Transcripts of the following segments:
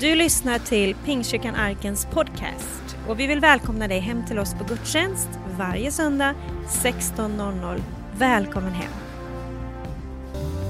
Du lyssnar till Pingstkyrkan Arkens podcast och vi vill välkomna dig hem till oss på gudstjänst varje söndag 16.00. Välkommen hem!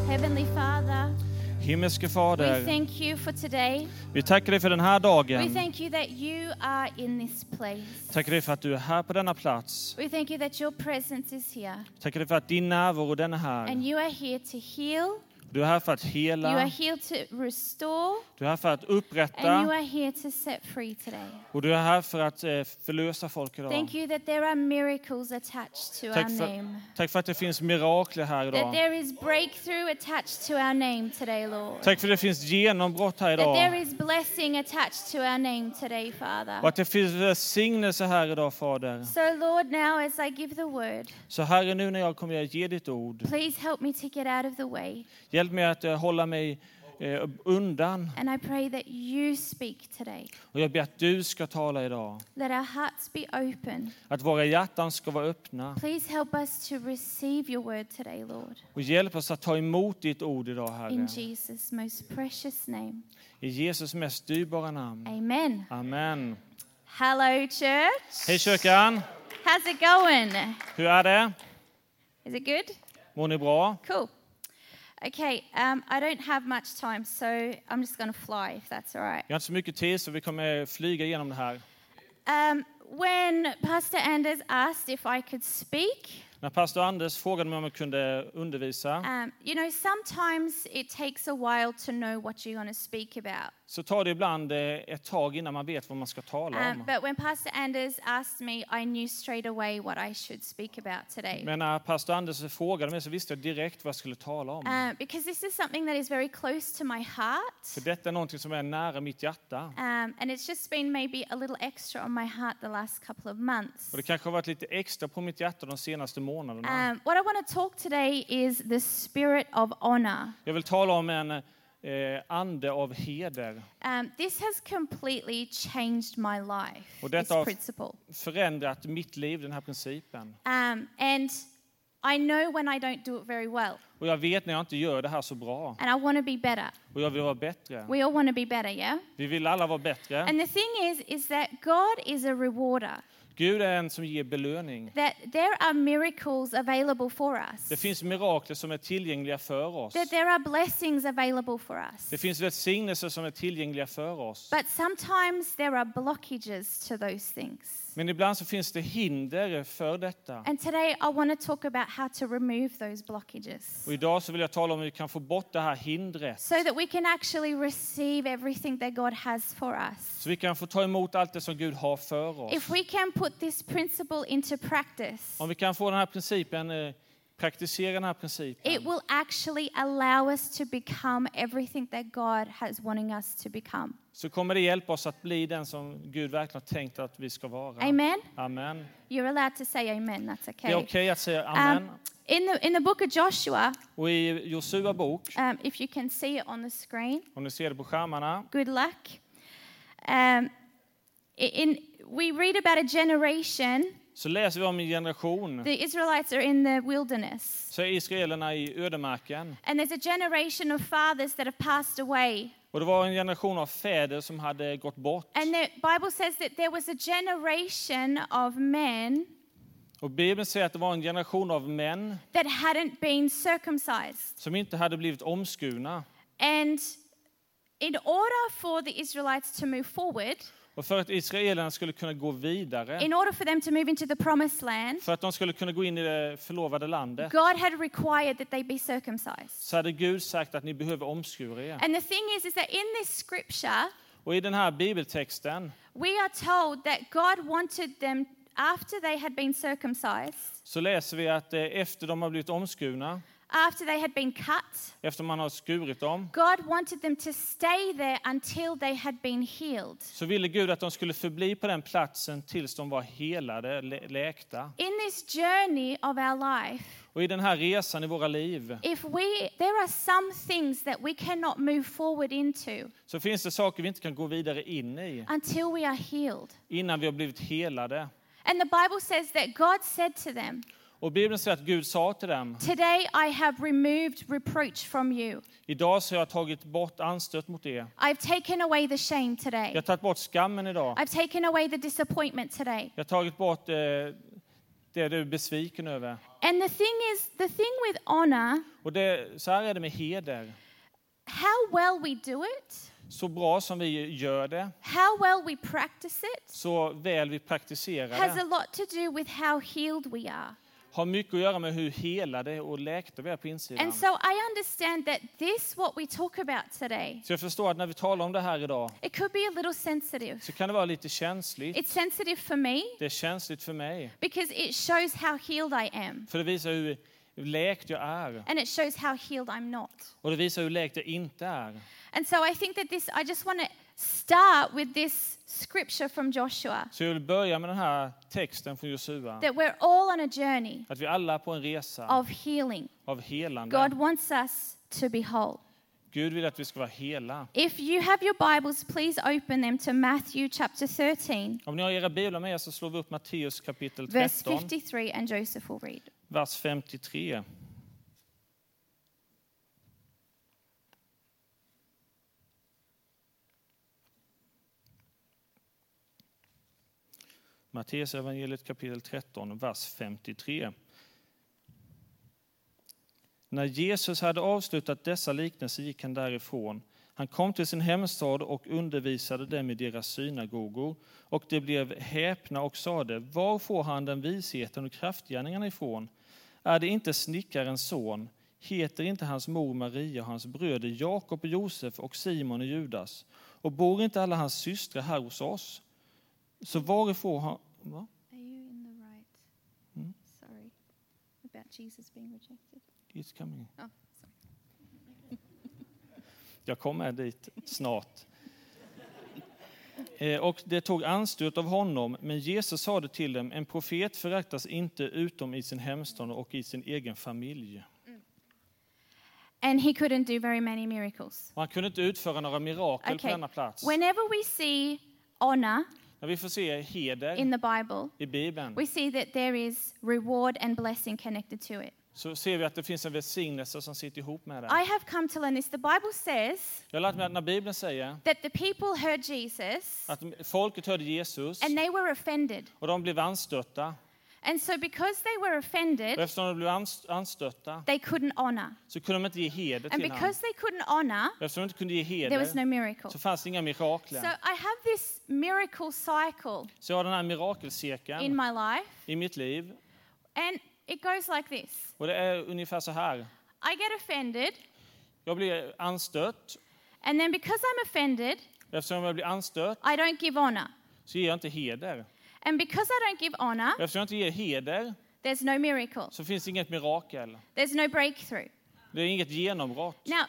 Heavenly Father, Himmelske we Fader, thank you for today. vi tackar dig för den här We dagen. thank you that you are in this place. Tackar dig för att du är här på denna plats. We thank you that your presence is here. Tackar dig för att din närvaro den är And här. you are here to heal, Du är här för att you are hela, here to restore, du är här för att and you upprätta are here to set free today. och du är här för att eh, förlösa folk Thank idag. you that there are miracles attached to Tack our för, name. tack för att det finns mirakler här That idag. there is breakthrough attached to our name today, Lord. Tack för att det finns genombrott här That there idag. is blessing attached to our name today, Father. Och att det finns välsignelse här idag Fader. So, Lord, now as I give the word, Så Herre, nu när jag kommer att ge ditt ord, please help me to get out of the way. Hjälp mig att eh, hålla mig eh, undan. And I pray that you speak today. Och jag ber att du ska tala idag. Let our hearts be open. Att våra hjärtan ska vara öppna. Please help us to receive your word today, Lord. Och hjälp oss att ta emot ditt ord idag, In Herre. Jesus' most precious name. I Jesus mest dyrbara namn. Amen. Amen. Hello, church. Hej kyrkan! How's it going? Hur är det? Is it good? Mår ni bra? Cool. Okay, um, I don't have much time, so I'm just going to fly if that's all right. Vi har inte så mycket tid så vi kommer flyga igenom det här. Um, when Pastor Anders asked if I could speak, När pastor Anders frågade mig om jag kunde undervisa um, you know, sometimes it takes a while to know what you're going to speak about. Så tar det ibland eh, ett tag innan man vet vad man ska tala Um, om. but when Pastor Anders asked me, I knew straight away what I should speak about today. Men när pastor Anders frågade mig så visste jag direkt vad jag skulle tala om. Uh, because this is something that is very close to my heart. För detta är någonting som är nära mitt hjärta. Um, and it's just been maybe a little extra on my heart the last couple of months. Och det kanske har varit lite extra på mitt hjärta de senaste månaderna. Um, what I want to talk today is the spirit of honor. Jag vill tala om en eh, ande av heder. Um, this has completely changed my life, Och this detta har principle. förändrat mitt liv, den här principen. Um, and I know when I don't do it very well, Och jag vet när jag inte gör det här så bra. and I want to be better. Och jag vill vara bättre. We all want to be better, yeah? Vi vill alla vara bättre. And the thing is, is that God is a rewarder. Gud är en som ger belöning. That there are miracles available for us. Det finns mirakler som är tillgängliga för oss. That there are blessings available for us. Det finns välsignelser som är tillgängliga för oss. But sometimes there are blockages to those things. Men ibland så finns det hinder för detta. And today I want to talk about how to remove those blockages Och idag så vill jag tala om hur vi kan få bort det här hindret. so that we can actually receive everything that God has for us. Så vi kan få ta emot allt det som Gud har för oss. If we can put this principle into practice, Om vi kan få den här principen, eh, praktisera den här it principen, will actually allow us to become everything that God has wanting us to become. Så kommer det hjälpa oss att bli den som Gud verkligen har tänkt att vi ska vara. Amen. Amen. You're allowed to say amen. That's Det okay. är okej att säga amen. Um, in the in the book of Joshua, Och i Josua bok, um, if you can see it on the screen, om ni ser det på skärmarna, good luck. Um, in we read about a generation. så läser vi om en generation. The Israelites are in the wilderness, Så är israelerna i ödemarken. and there's a generation of fathers that have passed away. Och det var en generation av fäder som hade gått bort. And the Bible says that there was a generation of men Och Bibeln säger att det var en generation av män that hadn't been circumcised. som inte hade blivit omskurna. And in order for the Israelites to move forward, Och för att israelerna skulle kunna gå vidare, in order for them to move into the promised land, för att de skulle kunna gå in i det förlovade landet, God had required that they be circumcised. så hade Gud sagt att ni behöver omskura er. And the thing is, is that in this scripture, Och i den här bibeltexten we are told that God wanted them, after they had been circumcised, så läser vi att eh, efter de har blivit omskurna, after they had been cut, efter man har skurit dem, God wanted them to stay there until they had been healed. så ville Gud att de skulle förbli på den platsen tills de var helade, lä- läkta. In this journey of our life, Och i den här resan i våra liv if we there are some things that we cannot move forward into så finns det saker vi inte kan gå vidare in i until we are healed. innan vi har blivit helade. And the Bible says that God said to them, Och Bibeln säger att Gud sa till dem, Today I have removed reproach from you. idag så har jag tagit bort anstöt mot er. I've taken away the shame Jag today. har tagit bort skammen idag. I've taken away the disappointment today. Jag har tagit bort eh, det du är besviken över. And the thing is, the thing with honor, Och det, så här är det med heder. how well we do it, Så bra som vi gör det, how well we practice it, så väl vi praktiserar has a det, lot to do with how healed we are. Har mycket att göra med hur helade och läkta vi är på insidan. And so I understand that this, what we talk about today, Så jag förstår att när vi talar om det här idag it could be a little sensitive. så kan det vara lite känsligt. It's sensitive for me Det är känsligt för mig. because it shows how healed I am, För det visar hur läkt jag är. and it shows how healed I'm not. Och det visar hur läkt jag inte är. And so I think that this, I just want to start with this scripture from Joshua Så jag vill börja med den här texten från Josua. that we're all on a journey Att vi alla är på en resa of healing. av helande. God wants us to be whole. Gud vill att vi ska vara hela. If you have your Bibles, please open them to Matthew chapter 13, Om ni har era biblar med er så slår vi upp Matteus kapitel verse 13, 53, and Joseph will read. vers 53. Matteus evangeliet kapitel 13, vers 53. När Jesus hade avslutat dessa liknelser gick han därifrån. Han kom till sin hemstad och undervisade dem i deras synagogor. Och de blev häpna och sade, var får han den visheten och kraftgärningarna ifrån? Är det inte snickarens son? Heter inte hans mor Maria och hans bröder Jakob och Josef och Simon och Judas? Och bor inte alla hans systrar här hos oss? Så varifrån har... Va? Are you in the right? Hmm? Sorry. About Jesus being rejected. It's coming. Oh, Jag kommer dit snart. Eh, Och det tog anstöt av honom, men Jesus sade till dem, en profet föraktas inte utom i sin hemstad och i sin egen familj. And he couldn't do very many miracles. Och han kunde inte utföra några mirakel på Okay. denna plats. Whenever we see honor När vi får se heder in the Bible, i Bibeln we see that there is reward and blessing connected to it. så ser vi att det finns en välsignelse som sitter ihop med det. I have come to learn this. The Bible says Jag har lärt mig att när Bibeln säger that the people heard Jesus att folket hörde Jesus and they were offended. och de blev anstötta. And so, because they were Och offended, eftersom de blev ans- anstötta they couldn't honor. så kunde de inte ge heder And till honom. because they couldn't honor, Eftersom de inte kunde ge there was no heder miracle. så fanns det inga mirakler. So, I have this miracle cycle Så jag har den här in mirakelcirkeln my life, i mitt liv. and it goes like this Och det är ungefär så här. I get offended, Jag blir anstött. and then because I'm offended, Eftersom jag blir anstött I don't give honor. så ger jag inte heder. And because I don't give honor, eftersom jag inte ger heder there's no miracle, så finns det inget mirakel. there's no breakthrough. Det är inget genombrott. Now,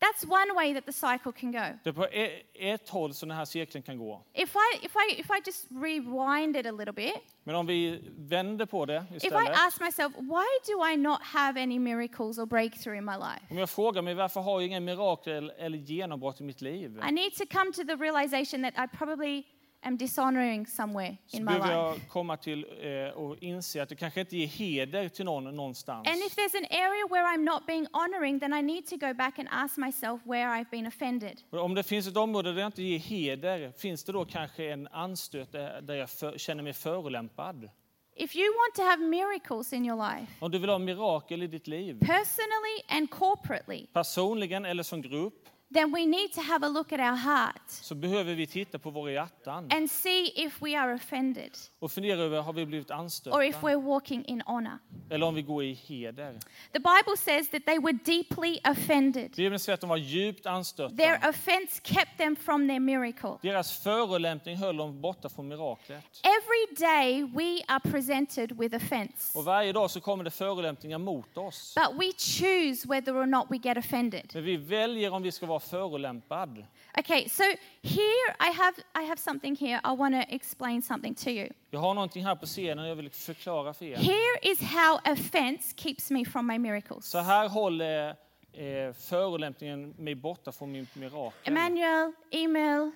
that's one way that the cycle can go. Det är på e- ett håll som den här cirkeln kan gå. If I, if I, if I just rewind it a little bit, Men om vi vänder på det if I istället. ask myself, why do I not have any miracles or breakthrough in my life? Om jag frågar mig varför har jag inga mirakel eller genombrott i mitt liv? I need to come to the realization that I probably am dishonoring somewhere Så in my life. jag komma till eh, och inse att det kanske inte ger heder till någon någonstans. And if there's an area where I'm not being honoring, then I need to go back and ask myself where I've been offended. Och Om det finns ett område där jag inte ger heder, finns det då kanske en anstöt där där jag för, känner mig förolämpad? If you want to have miracles in your life, Om du vill ha mirakel i ditt liv, personally and corporately, personligen eller som grupp, then we need to have a look at our heart så behöver vi titta på våra hjärtan and see if we are offended och fundera över, har vi blivit or if anstötta? we're walking in honor. Eller om vi går i heder? The Bible says that they were deeply offended. Bibeln säger att de var djupt anstötta. Their offense kept them from their miracle. Deras förolämpning höll dem borta från miraklet. Every day we are presented with offense, Och varje dag så kommer det förolämpningar mot oss. but we choose whether or not we get offended. Men vi väljer om vi ska vara förolämpad. Okay, so here I have I have something here. I want to explain something to you. Jag har någonting här på scenen jag vill förklara för er. Here is how offense keeps me from my miracles. Så här håller eh, förolämpningen mig borta från min mirakel. Emmanuel, Emil,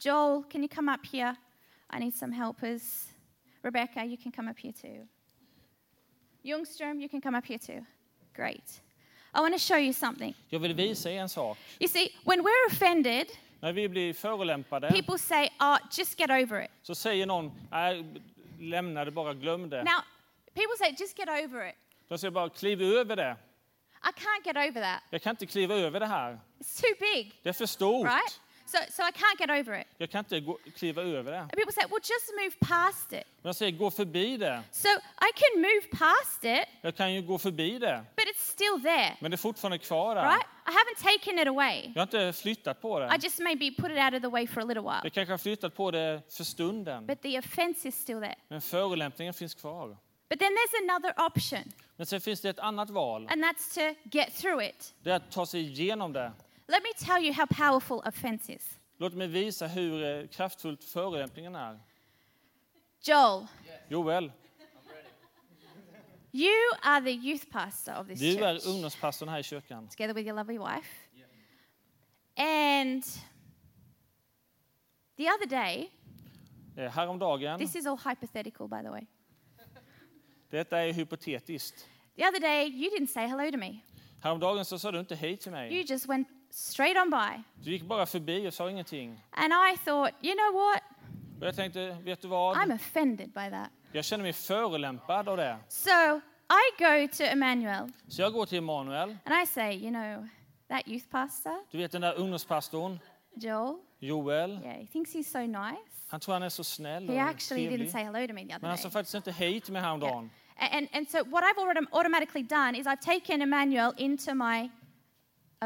Joel, can you come up here? I need some helpers. Rebecca, you can come up here too. Ljungström, you can come up here too. Great. I want to show you something. Jag vill visa er en sak. You see, when we're offended, När vi blir förolämpade people say, oh, just get over it. så säger någon, nej, lämna det bara, glöm det. Now, people say, just get over it. De säger bara, kliv över det. I can't get over that. Jag kan inte kliva över det här. It's too big, Det är för stort. right? So, so I can't get over it. Jag kan inte gå, kliva över det. And people say, well, just move past it. Men jag säger, gå förbi det. So I can move past it, Jag kan ju gå förbi det. but it's still there, Men det är fortfarande kvar där. right? I haven't taken it away. Jag har inte flyttat på I det. just maybe put it out of the way for a little while. Jag kanske har flyttat på det för stunden. But the offense is still there. Men förolämpningen finns kvar. But then there's another option, Men sen finns det ett annat val. and that's to get through it. Det är att ta sig igenom det. Let me tell you how powerful offense is. Låt mig visa hur eh, kraftfullt förolämpningen är. Joel, Joel, you are the youth pastor of this du church, är ungdomspastorn här i kyrkan. together with your lovely wife. And the other day, Eh, Häromdagen, this is all hypothetical, by the way. detta är hypotetiskt. The other day, you didn't say hello to me. Häromdagen så sa du inte hej till You mig. just went straight on by. Du gick bara förbi och sa ingenting. And I thought, you know what? Och jag tänkte, vet du I'm vad? offended by that. Jag känner mig förolämpad av det. So I go to Emmanuel Så jag går till Emanuel. and I say, you know, that youth pastor, Du vet den där ungdomspastorn, Joel, Joel. yeah, he thinks he's so nice. Han tror han är så snäll He actually didn't say hello to me the Men other han sa faktiskt inte hej till mig häromdagen. And, and so what I've already automatically done is I've taken Emmanuel into my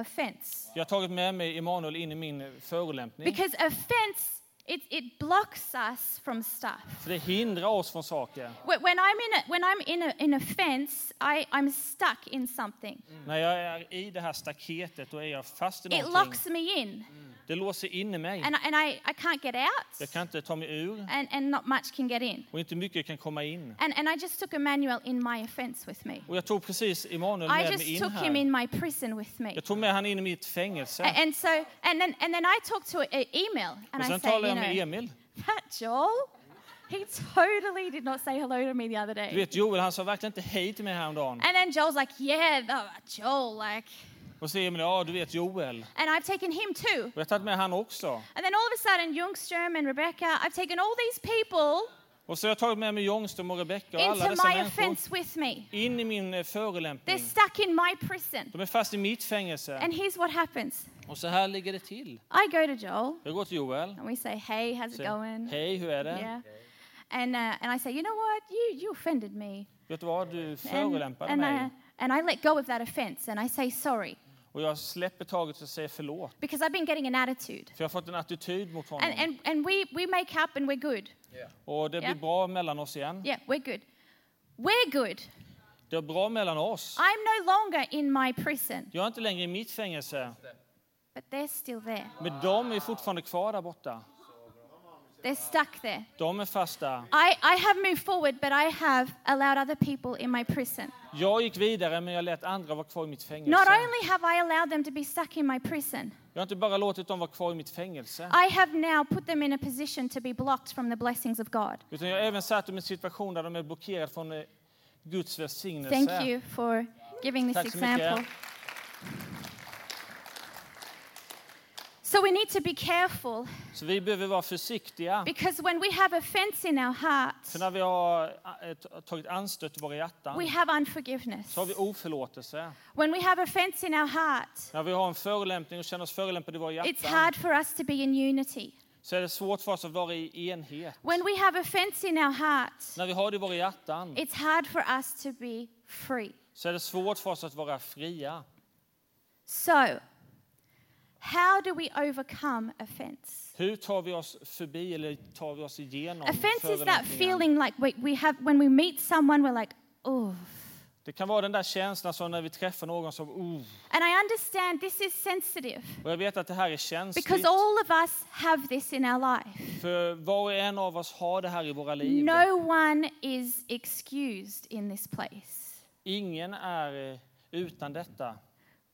offense. Jag har tagit med mig Emanuel in i min förolämpning. Because offense, it, it blocks us from stuff. För det hindrar oss från saker. Wh- When I'm in, a, when I'm in, a, in offense, I, I'm stuck in something. När jag är i det här staketet då är jag fast i It någonting. locks me in, Det låser inne mig. and, I- and I, I can't get out, Jag kan inte ta mig ur and, and not much can get in. och inte mycket kan komma in. And, and I just took Emmanuel in my offense with me. Och jag tog precis Emanuel I med mig just in took him här. in my prison with me. Jag tog med han in i mitt fängelse. A- And so, and then, and then I talk to uh, Email, and Och I sen say, talade jag med know, Emil. that Joel, he totally did not say hello to me the other Du day. vet Joel, han sa verkligen inte hej till mig häromdagen. And then Joel's like, yeah, Joel, like, Och så Emil, ja du vet Joel. and I've taken him too. Och jag har tagit med han också. And then all of a sudden, Ljungström and Rebecca, I've taken all these people Och så har jag tagit med mig Ljungström och Rebecca och alla dessa människor offense with me. in i min eh, They're förolämpning. stuck in my prison. De är fast i mitt fängelse. And here's what happens Och så här ligger det till. I go to Joel, Jag går till Joel. and we say, hey, how's it going? Hej, hur är det? Yeah. And, uh, and I say, you know what? You, you offended me. Vet du vad, du förolämpade mig. I, and I let go of that offense and I say sorry Och jag släpper taget och säger förlåt. because I've been getting an attitude. För jag har fått en attityd mot And, honom. and, and we, we make up and we're good. Och det blir Ja. bra mellan oss igen. Yeah, we're good. We're good. Det är bra mellan oss. I'm no longer in my prison, Jag är inte längre i mitt fängelse. but they're still there. Men de är fortfarande kvar där borta. They're stuck there. De är fast där. I, I have moved forward, but I have allowed other people in my prison. Jag gick vidare men jag lät andra vara kvar i mitt Not fängelse. only have I allowed them to be stuck in my prison, Jag har inte bara låtit dem vara kvar i mitt fängelse. I have now put them in a position to be blocked from the blessings of God. Utan jag har även satt dem i en situation där de är blockerade från eh, Guds välsignelse. Thank you for giving this Tack så mycket. So we need to be careful Så vi behöver vara försiktiga. because when we have offense in our hearts, För när vi har eh, tagit anstöt i våra hjärtan we have unforgiveness. så har vi oförlåtelse. When we have offense in our heart, När vi har en förolämpning och känner oss förolämpade i våra it's hjärtan hard for us to be in unity. så är det svårt för oss att vara i enhet. When we have offense in our hearts, När vi har det i våra hjärtan it's hard for us to be free. så är det svårt för oss att vara fria. So, how do we overcome offense? Hur tar vi oss förbi eller tar vi oss igenom Offense is that feeling like we, we have when we meet someone, we're like, oh. Det kan vara den där känslan som när vi träffar någon som oh. And I understand this is sensitive Och jag vet att det här är känsligt. because all of us have this in our life. För var och en av oss har det här i våra liv. No one is excused in this place. Ingen är eh, utan detta.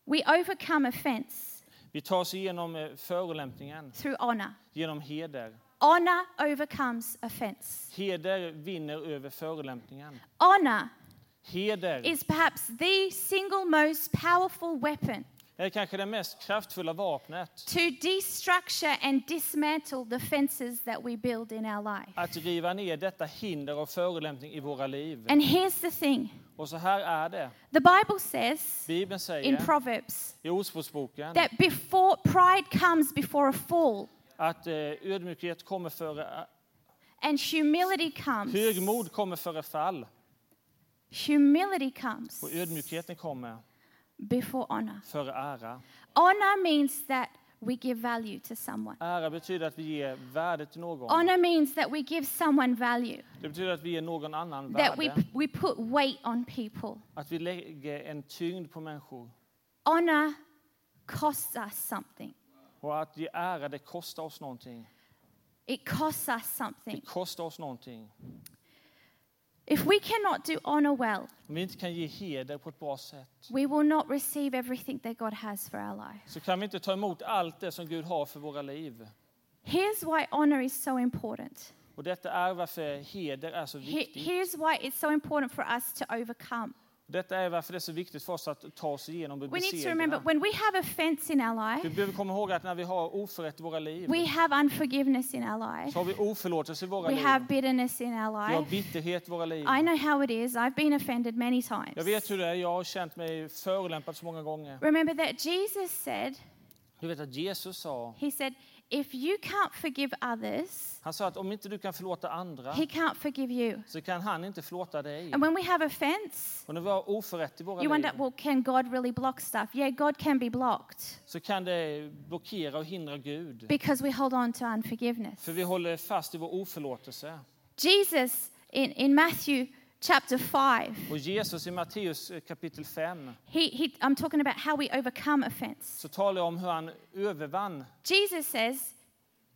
We overcome offense Vi tar oss igenom eh, förolämpningen through honor. genom heder. Honor overcomes offense. Heder vinner över förolämpningen. Honor Heder is perhaps the single most powerful weapon är kanske det mest kraftfulla vapnet. to destructure and dismantle the fences that we build in our life. Att riva ner detta hinder och förolämpning i våra liv. And here's the thing Och så här är det. the Bible says Bibeln in säger Proverbs i Ordspråksboken that before pride comes before a fall att eh, ödmjukhet kommer före and humility comes. högmod kommer före fall Humility comes och ödmjukheten kommer before honor. före ära. Honor means that we give value to someone. Ära betyder att vi ger värde till någon. Honor means that we give someone value, Det betyder att vi ger någon annan that we, värde. we put weight on people. Att vi lägger en tyngd på människor. Honor costs us something. Och att ge ära, det kostar oss någonting. It costs us Det something. kostar oss någonting. If we cannot do honor well, Om vi inte kan ge heder på ett bra sätt we will not receive everything that God has for our life. så kan vi inte ta emot allt det som Gud har för våra liv. Here's why honor is so important. Och detta är varför heder är så He- viktigt. Here's why it's so important for us to overcome. Detta är varför det är så viktigt för oss att ta oss igenom och We need to remember besegra. when we have offense in our Vi life, behöver komma ihåg att när vi har oförrätt i våra liv we have unforgiveness in our life, så har vi oförlåtelse i våra we liv. have bitterness in our Vi har life. bitterhet i våra liv. I know how it is. I've been offended many times. Jag vet hur det är. Jag har känt mig förolämpad så många gånger. Remember that Jesus said, Du vet att Jesus sa, He said, if you can't forgive others, han sa att om inte du kan förlåta andra He can't forgive you. så kan han inte förlåta dig. And when we have offense, Och när vi har oförrätt i våra you liv wonder, well, can God really block stuff? Yeah, God can be blocked så kan det blockera och hindra Gud. because we hold on to unforgiveness. För vi håller fast i vår oförlåtelse. Jesus in, in Matthew chapter 5, Och Jesus i Matteus eh, kapitel 5 he, he, I'm talking about how we overcome offense. så talar jag om hur han övervann. Jesus says,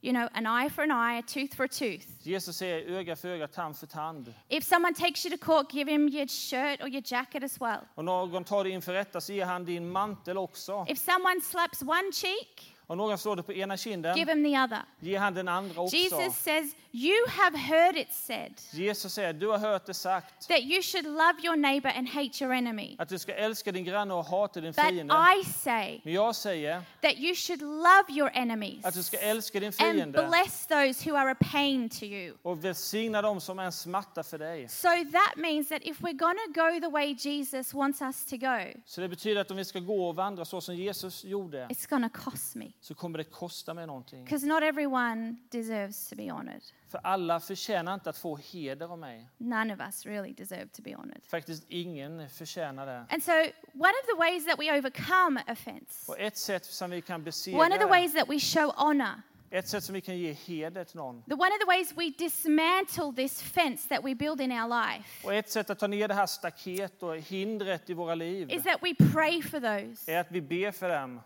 you know, an eye for an eye, a tooth for a tooth. Jesus säger öga för öga, tand för tand. If someone takes you to court, give him your shirt or your jacket as well. Och någon tar dig inför rätta så ger han din mantel också. If someone slaps one cheek, Och någon slår dig på ena kinden, give him the other. ger han den andra också. Jesus says, You have heard it said Jesus säger, du har hört det sagt, that you should love your neighbor and hate your enemy. att du ska älska din granne och hata din But fiende. I say Men jag säger that you should love your enemies att du ska älska din and fiende bless those who are a pain to you. och välsigna dem som är en smärta för dig. So that means that if we're going to go the way Jesus wants us to go, Så det betyder att om vi ska gå och vandra så som Jesus gjorde it's going to cost me. Så kommer det kosta mig någonting. Because not everyone deserves to be honored. För alla förtjänar inte att få heder av mig. None of us really deserve to be honored. Faktiskt ingen förtjänar det. And so, one of the ways that we overcome offense, Och ett sätt som vi kan one of the besegra ways that we show honor, ett sätt som vi kan ge heder till någon the one of the ways we dismantle this fence that we build in our life och ett sätt att ta ner det här staket och hindret i våra liv is that we pray for those är att vi ber för dem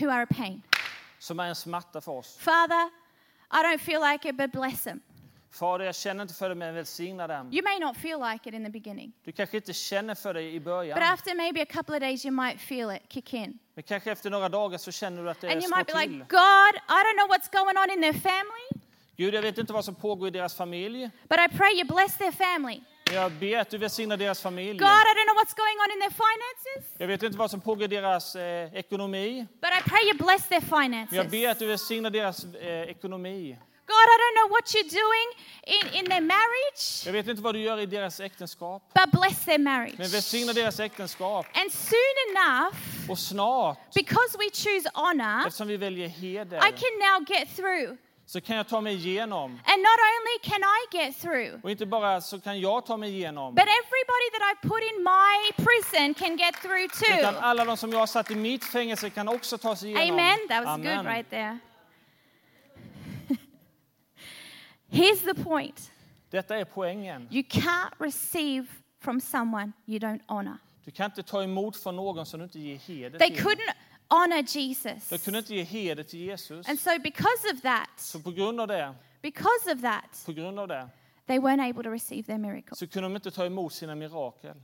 who are a pain. som är en smärta för oss. Father, I don't feel like it, but bless them. Fader, jag känner inte för det, men välsigna dem. You may not feel like it in the beginning, Du kanske inte känner för det i but början, after maybe a couple of days, you might feel it kick in. men kanske efter några dagar så känner du att det And you might be like. God, I don't know what's going on in their family, Gud, jag vet inte vad som pågår i deras familj, but I pray you bless their family. Jag ber att du välsignar deras familj. God, I don't know what's going on in their finances, Jag vet inte vad som pågår i deras eh, ekonomi, but I pray you bless their men jag finances. ber att du välsignar deras eh, ekonomi. God, I don't know what you're doing in, in their marriage, Jag vet inte vad du gör i deras äktenskap, but bless their marriage. men välsigna deras äktenskap. And soon enough, Och snart, because we choose honor, eftersom vi väljer heder, I can now get through. Så kan jag ta mig igenom. And not only can I get through, Och inte bara så kan jag ta mig igenom, but everybody that I put in my prison can get through utan too. alla de som jag har satt i mitt fängelse kan också ta sig igenom. Amen. That was Amen. good right there. Here's the point Detta är poängen. you can't receive from someone you don't honor. Du kan inte ta emot från någon som du inte ger heder They till. couldn't honor Jesus. Du kunde inte ge heder till Jesus. And so, because of that, Så på grund av det, because of that, på grund av det, they weren't able to receive their miracle. så kunde de inte ta emot sina mirakel.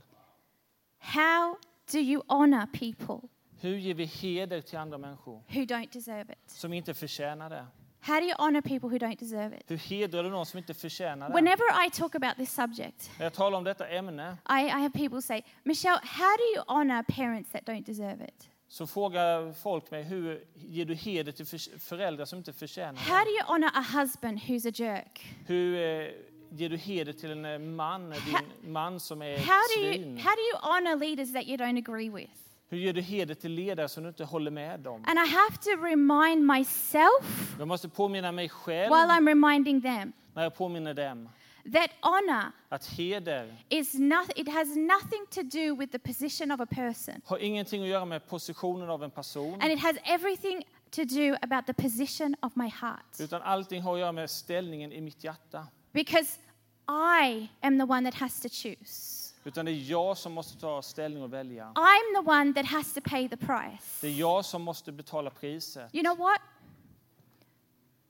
How do you honor people Hur ger vi heder till andra människor who don't deserve it? som inte förtjänar det? How do you honor people who don't deserve it? Hur hedrar du någon som inte förtjänar det? Whenever I talk about this subject, När jag talar om detta ämne I, I have people say, Michelle, how do you honor parents that don't deserve it? Så frågar folk mig hur ger du heder till för- föräldrar som inte förtjänar How do you honor a husband who's a jerk? Hur eh, ger du heder till en eh, man, din man som är How do you svin? how do you honor leaders that you don't agree with? Hur ger du heder till ledare som du inte håller med om? And I have to remind myself Jag måste påminna mig själv while I'm reminding them när jag påminner dem that honor att heder is not it has nothing to do with the position of a person. har ingenting att göra med positionen av en person And it has everything to do about the position of my heart. utan allting har att göra med ställningen i mitt hjärta. Because I am the one that has to choose. Utan det är jag som måste ta ställning och välja. I'm the one that has to pay the price. Det är jag som måste betala priset. You know what?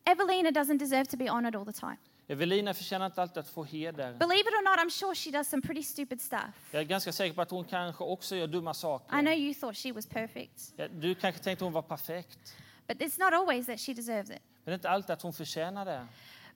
Evelina doesn't deserve to be honored all the time. Evelina förtjänar inte alltid att få heder. Believe it or not, I'm sure she does some pretty stupid stuff. Jag är ganska säker på att hon kanske också gör dumma I know saker. you thought she was perfect, Ja, Du kanske tänkte hon var perfekt. but it's not always that she deserves it. Men det är inte alltid att hon förtjänar det.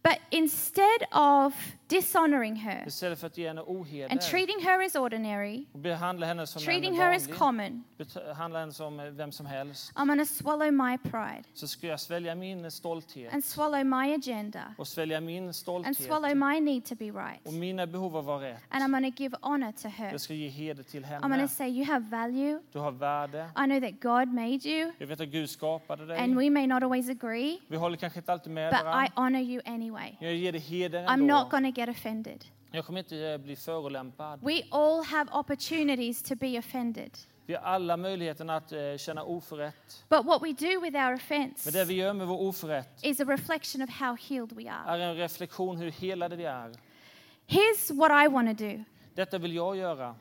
But instead of dishonoring her Istället för att ge henne and oheder treating her as ordinary, och behandla henne som treating her as common, behandla henne som vem som helst, I'm going to swallow my pride så ska jag svälja min stolthet and swallow my agenda och svälja min and stolthet swallow my need to be right. och mina behov av att vara rätt. And I'm going to give honor to her. Jag ska ge heder till I'm going henne. to say, You have value. Du har värde. I know that God made you, Jag vet att Gud skapade and dig. we may not always agree, Vi håller kanske inte alltid med but I varandra. honor you anyway. Jag ger dig heder I'm not ändå. going to get offended. Jag kommer inte eh, bli förolämpad. We all have opportunities to be offended. Vi har alla möjligheten att eh, känna oförrätt. But what we do with our offense Men det vi gör med vår oförrätt is a reflection of how healed we are. är en reflektion hur helade vi är. Here's what I want to do Detta vill jag göra.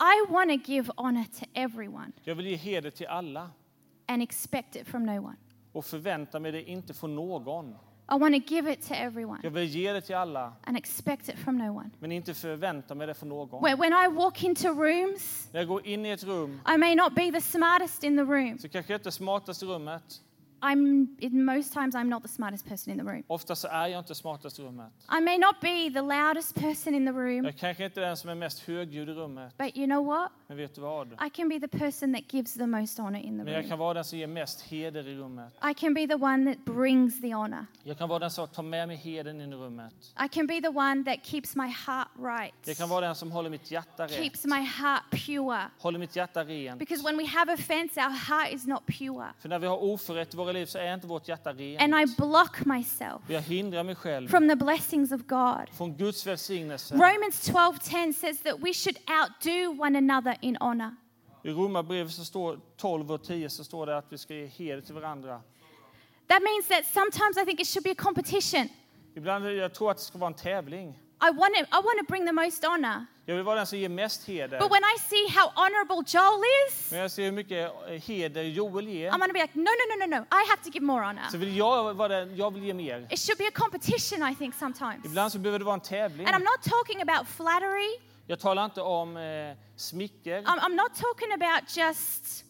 I want to give honor to everyone Jag vill ge heder till alla and expect it from no one. och förvänta mig det inte från någon. I want to give it to everyone Jag vill ge det till alla, and expect it from no one. men inte förvänta mig det från någon. When when I walk into rooms, När jag går in i ett rum I may not be the smartest in the room. så kanske jag inte är smartast i rummet. I'm in most times I'm not the smartest person in the room. Ofta så är jag inte smartast i rummet. I may not be the loudest person in the room, Jag kanske inte är den som är mest högljudd i rummet. but you know what? Men vet du vad? I can be the person that gives the most honor in the Men jag room. kan vara den som ger mest heder i rummet. I can be the one that brings the honor. Jag kan vara den som tar med mig hedern in i rummet. I can be the one that keeps my heart right, Jag kan vara den som håller mitt hjärta rätt. keeps my heart pure. Håller mitt hjärta rent. Because when we have offense, our heart is not pure. För när vi har oförrätt våra liv så är inte vårt hjärta And I rent. block myself Jag hindrar mig själv from the blessings of God. från Guds välsignelse. Romans 12:10 says that we should outdo one another in honor. I Romarbrevet så står 12 och 10 så står det att vi ska ge heder till varandra. That means that sometimes I think it should be a competition. Ibland jag tror att det ska vara en tävling. I want to I want to bring the most honor. Jag vill vara den som ger mest heder. But when I see how honorable Joel is, Men jag ser hur mycket eh, heder Joel ger. I'm going to be like, no, no, no, no, no. I have to give more honor. Så vill jag vara den, jag vill ge mer. It should be a competition, I think, sometimes. Ibland så behöver det vara en tävling. And I'm not talking about flattery. Jag talar inte om eh, smicker. I'm, I'm not talking about just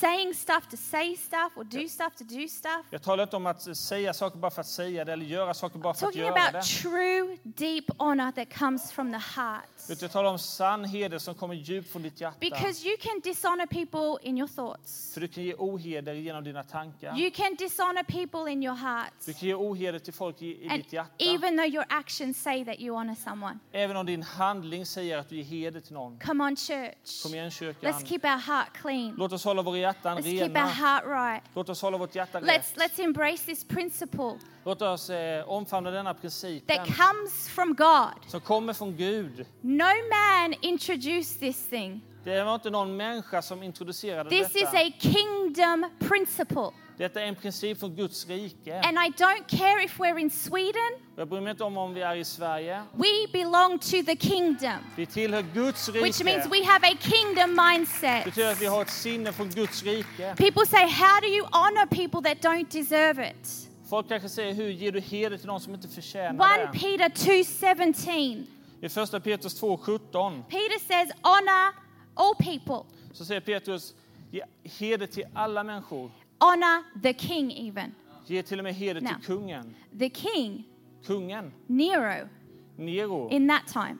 saying stuff to say stuff or do stuff to do stuff. Jag talar inte om att säga saker bara för att säga det eller göra saker bara för att talking göra about det. true, deep honor that comes from the heart. Utan jag talar om sann heder som kommer djupt från ditt hjärta. Because you can dishonor people in your thoughts. För du kan ge oheder genom dina tankar. You can dishonor people in your heart. Du kan ge oheder till folk i, i And ditt hjärta. even though your actions say that you honor someone. Även om din handling säger att du ger heder till någon. Come on, church. Kom igen kyrkan. Let's keep our heart clean. Låt oss hålla våra hjärtan Let's keep our rena. heart right. Låt oss hålla vårt hjärta Let's, rätt. let's embrace this principle Låt oss eh, omfamna denna principen that comes from God. som kommer från Gud. No man introduced this thing. Det var inte någon människa som introducerade This is detta. a kingdom principle. Detta är en princip från Guds rike. And I don't care if we're in Sweden, Jag bryr mig inte om om vi är i Sverige. we belong to the kingdom, Vi tillhör Guds which means rike. we have a kingdom Det mindset. betyder att vi har ett sinne från Guds rike. People say, How do you honor people that don't deserve it? Folk kanske säger, hur ger du heder till någon som inte förtjänar 1 det? Peter 2:17. I första Petrus 2.17 Peter says, Honor all people, så säger Petrus, ge heder till alla människor. Honor the king even. Ge till och med heder till kungen. The king, Kungen, Nero, Nero, in that time,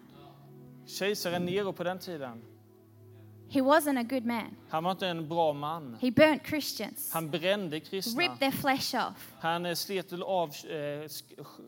kejsaren Nero på den tiden. he wasn't a good man. Han var inte en bra man. He burnt Christians, Han brände kristna. ripped their flesh off, Han eh, slet av eh,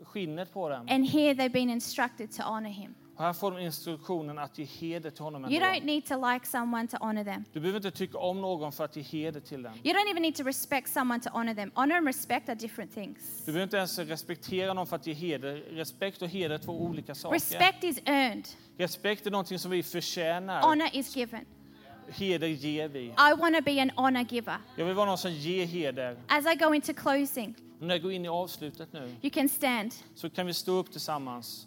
skinnet på dem. and here they've been instructed to honor him. Och här får de instruktionen att ge heder till honom You don't need to like someone to honor them. Du behöver inte tycka om någon för att ge heder till den. You don't even need to respect someone to honor them. Honor and respect are different things. Du behöver inte ens respektera någon för att ge heder. Respekt och heder är två olika saker. Respect is earned, Respekt är någonting som vi förtjänar. honor is given. Heder ger vi. I want to be an honor giver. Jag vill vara någon som ger heder. As I go into closing, när jag går in i avslutet nu you can stand. så kan vi stå upp tillsammans.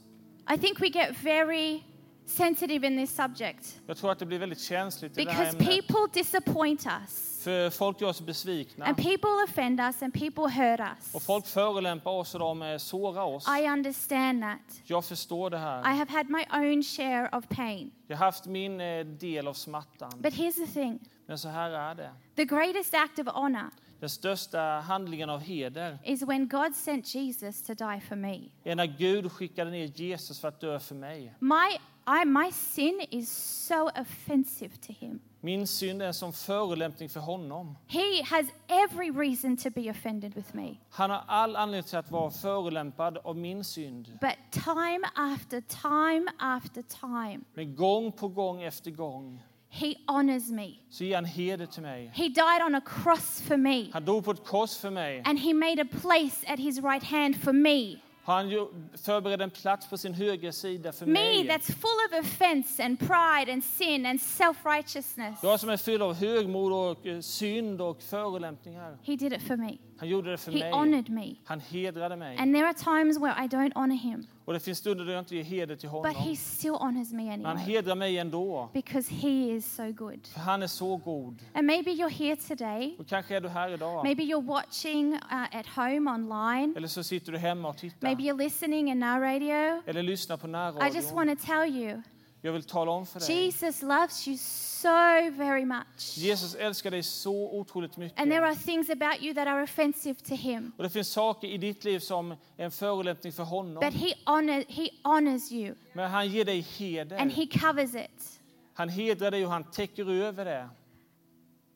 I think we get very sensitive in this subject Jag tror att det blir väldigt känsligt i det här because ämnet. people disappoint us, För folk gör oss besvikna. and people offend us, and people hurt Och us. folk förolämpar oss och de eh, sårar oss. I understand that. Jag förstår det I här. have had my own share of pain. Jag har haft min eh, del av smärtan. But here's the thing Men så här är det. the greatest act of honor Den största handlingen av heder is when God sent Jesus to die for me. är när Gud skickade ner Jesus för att dö för mig. My, I, my sin is so offensive to him. Min synd är en sån förolämpning för honom. He has every reason to be offended with me. Han har all anledning till att vara förolämpad av min synd. But time after time after time, Men gång på gång efter gång he honors me. så ger han heder till mig. He died on a cross for me, Han dog på ett kors för mig. and he made a place at his right hand for me. Han förberedde en plats på sin högra sida för Me, mig. that's full of offense and pride and sin and self righteousness. Jag som är fylld av högmod och eh, synd och förolämpningar. He did it for me. Han gjorde det för He mig. honored me. Han hedrade mig. And there are times where I don't honor him, Och det finns stunder då jag inte ger heder till but he honom. still honors me Men han anyway hedrar mig ändå. because he is so good. För han är så god. And maybe you're here today. Och kanske är du här idag. Maybe you're watching uh, at home online. Eller så sitter du hemma och tittar. Maybe you're listening in our radio. Eller lyssnar på I just närradion. want to tell you Jag vill tala om för dig. Jesus loves you so very much. Jesus älskar dig så otroligt mycket. And there are things about you that are offensive to him. Och det finns saker i ditt liv som är en förolämpning för honom. But he, honor, he honors you Men han ger dig heder. and he covers it. Han hedrar dig och han täcker över det.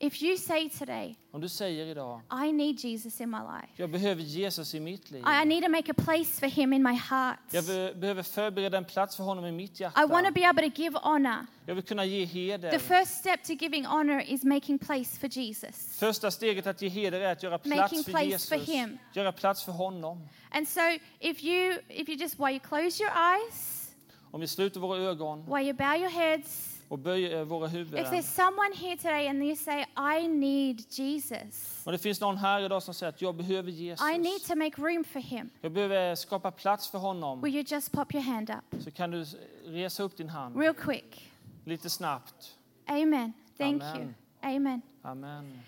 If you say today, Om du säger idag, I need Jesus in my life, jag behöver Jesus i mitt liv. I need to make a place for him in my heart. Jag be- behöver förbereda en plats för honom i mitt I want to hjärta. be able to give honor. Jag vill kunna ge The heder. first step to giving honor is making place for Jesus. Första steget att ge heder är att göra Making plats för place Jesus. for him. Göra plats för honom. And so if you if you just while you close your eyes, Om vi sluter våra ögon while you bow your heads, och böjer eh, våra if huvuden. there's someone here today and you say, I need Jesus. Om det finns någon här idag som säger att jag behöver Jesus. I need to make room for him. Jag behöver skapa plats för honom. Will you just pop your hand up? Så kan du resa upp din hand Real quick. lite snabbt. Amen. Thank Amen. you. Amen. Amen.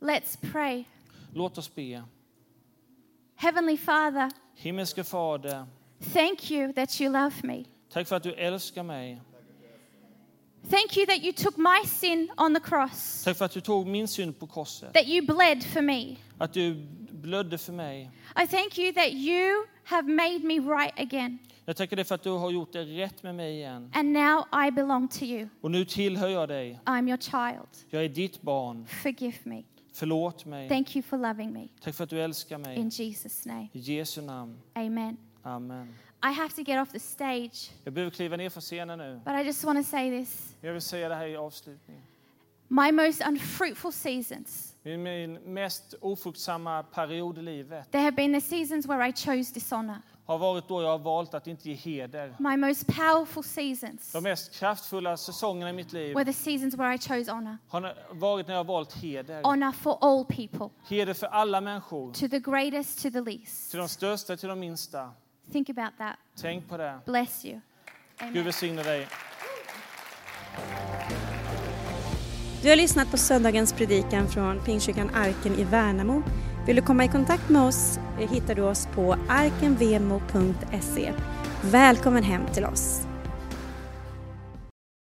Let's pray. Låt oss be. Heavenly Father, Himmelske Fader, thank you that you love me. tack för att du älskar mig. Thank you that you took my sin on the cross, Tack för att du tog min synd på korset. that you bled for me. Att du blödde för mig. I thank you that you have made me right again. Jag tackar dig för att du har gjort det rätt med mig igen. And now I belong to you. Och nu tillhör jag dig. I'm your child. Jag är ditt barn. Forgive me. Förlåt mig. Thank you for loving me. Tack för att du älskar In mig. Jesus' name. I Jesu namn. Amen. Amen. I have to get off the stage, Jag behöver kliva ner från scenen nu. but I just want to say this. Jag vill säga det här i avslutning. My most unfruitful seasons, min mest ofruktsamma period i livet there have been the seasons where I chose dishonor. har varit då jag har valt att inte ge heder. My most powerful seasons De mest kraftfulla säsongerna i mitt liv were the seasons where I chose honor. har varit när jag har valt heder. Honor for all people, Heder för alla människor. to the greatest, to the least. Till de största, till de minsta. Think about that. Tänk på det. Bless you. Gud Amen. välsigne dig. Du har lyssnat på söndagens predikan från Pingstkyrkan Arken i Värnamo. Vill du komma i kontakt med oss eh, hittar du oss på arkenvemo.se. Välkommen hem till oss!